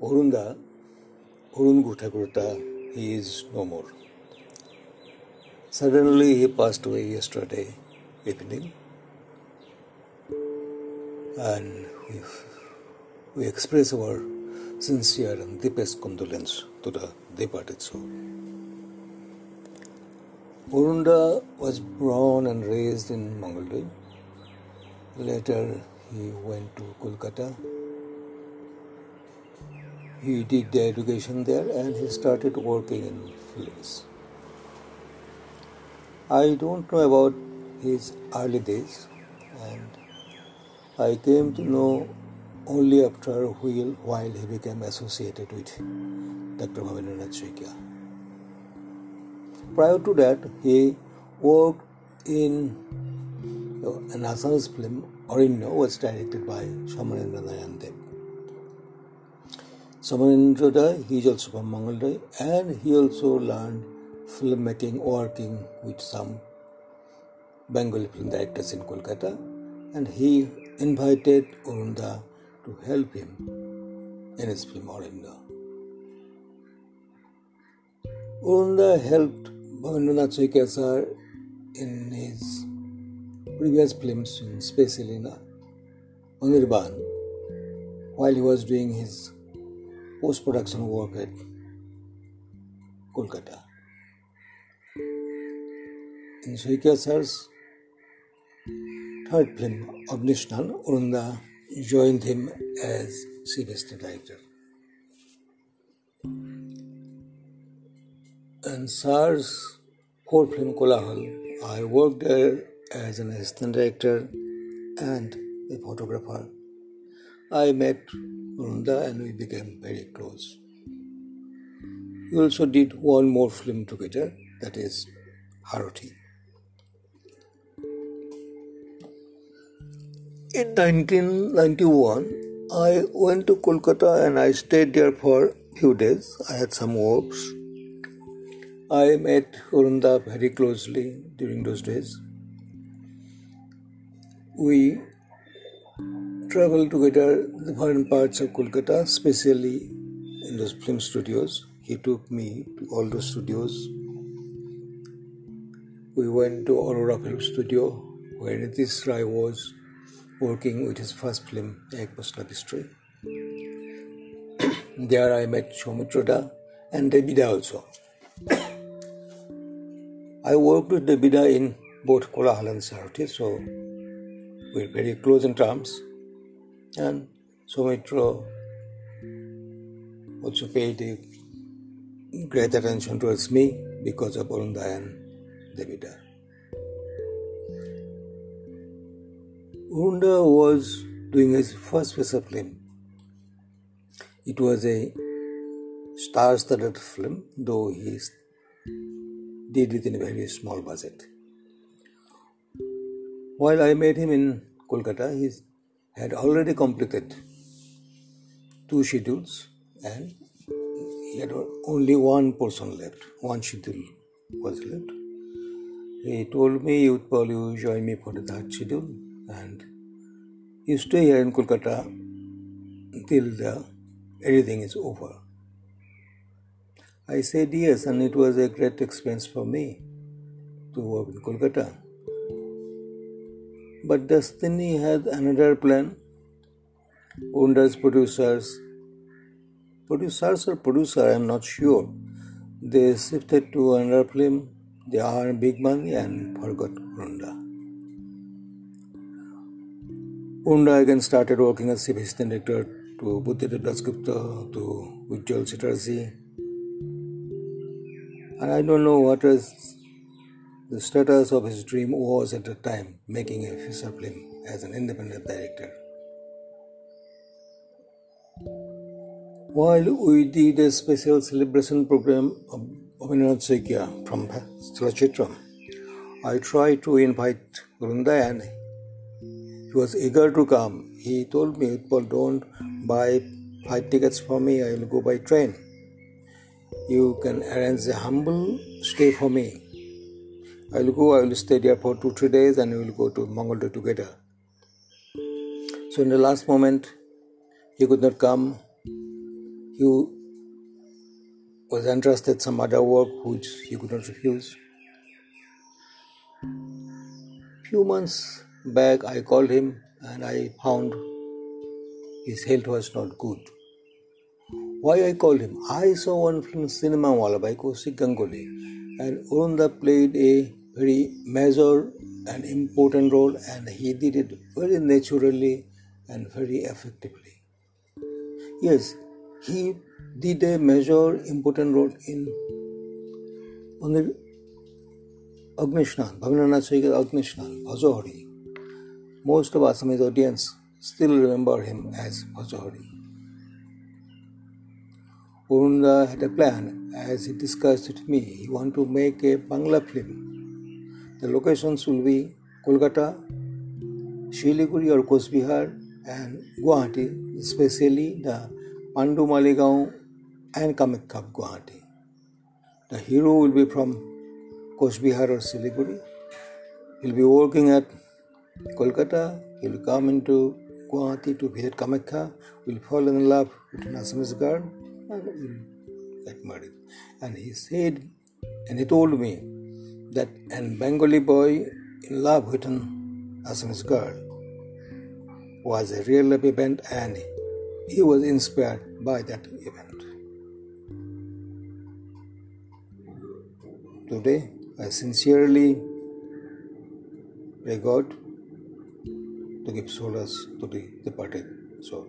Orunda, Orun Gutakurta, he is no more. Suddenly he passed away yesterday evening, and we, express our sincere and deepest condolence to the departed soul. Orunda was born and raised in Mangalore. Later he went to Kolkata he did the education there and he started working in films. I don't know about his early days and I came to know only after a while while he became associated with Dr. Bhavendranath Saikia. Prior to that, he worked in an Assamese film, Aranya, was directed by Shamanendra Nayan Dev. Samanendra he is also from Mangalore and he also learned filmmaking working with some Bengali film directors in Kolkata and he invited Urunda to help him in his film Orunda. Orunda helped Bhavendranath Saikia sir in his previous films, especially in Anirban, while he was doing his post production work at Kolkata. In Saikia sir's third film, Agnishnan, Orunda joined him as assistant director. And Sir's fourth film, Kolahal, I worked there as an assistant director and a photographer. I met Orunda and we became very close. We also did one more film together, that is Haroti. In 1991, I went to Kolkata and I stayed there for few days. I had some works. I met Orunda very closely during those days. We travel together the foreign parts of Kolkata, especially in those film studios. He took me to all those studios. We went to Aurora Film Studio where Nitish Rai was working with his first film, Ek Love History. there I met Soumitra and Debida also. I worked with Debida in both Kolahal and Sarati, so we're very close in terms and Soumitra also paid a great attention towards me because of Orunda and Debida. Orunda was doing his first feature film. It was a star-studded film, though he did it in a very small budget. While I met him in Kolkata, he had already completed two schedules and he had only one person left, one schedule was left. He told me, Utpal, you join me for the third schedule and you stay here in Kolkata till the everything is over. I said yes, and it was a great experience for me to work in Kolkata. But Destiny had another plan. Orunda's producers, producers or producer, I'm not sure. They shifted to another film. They earned big money and forgot Orunda. Orunda again started working as assistant director to Buddhadeb Dasgupta, to Ujjwal Chatterjee. And I don't know what is the status of his dream was at the time making a film as an independent director. While we did a special celebration program of Bhavendranath Saikia from Chalachitram, I tried to invite and he was eager to come. He told me, Utpal, don't buy flight tickets for me, I will go by train. You can arrange a humble stay for me I will go, I will stay there for two, three days and we will go to Mangalore together. So in the last moment, he could not come he was entrusted some other work which he could not refuse. Few months back, I called him and I found his health was not good. Why I called him? I saw one film Cinemawala by Kaushik Ganguly and Urunda played a very major and important role and he did it very naturally and very effectively. Yes, he did a major important role in on the Agnisnan, Bhavinanath Saikar Agnisnan, Bhajahari. Most of Assamese audience still remember him as Bhajahari. Urunda had a plan, as he discussed with me. He wanted to make a Bangla film. The locations will be Kolkata, Shiliguri or Kosbihar, and Guwahati, especially the Pandu Maligaon and Kamakya Guwahati. The hero will be from Kosbihar or Siliguri. He'll be working at Kolkata. He'll come into Guwahati to visit Kamakya. Will fall in love with an Assamese girl and will get married. And he said, and he told me that an Bengali boy in love with an Assamese girl was a real life event and he was inspired by that event. Today, I sincerely pray God to give solace to the departed soul.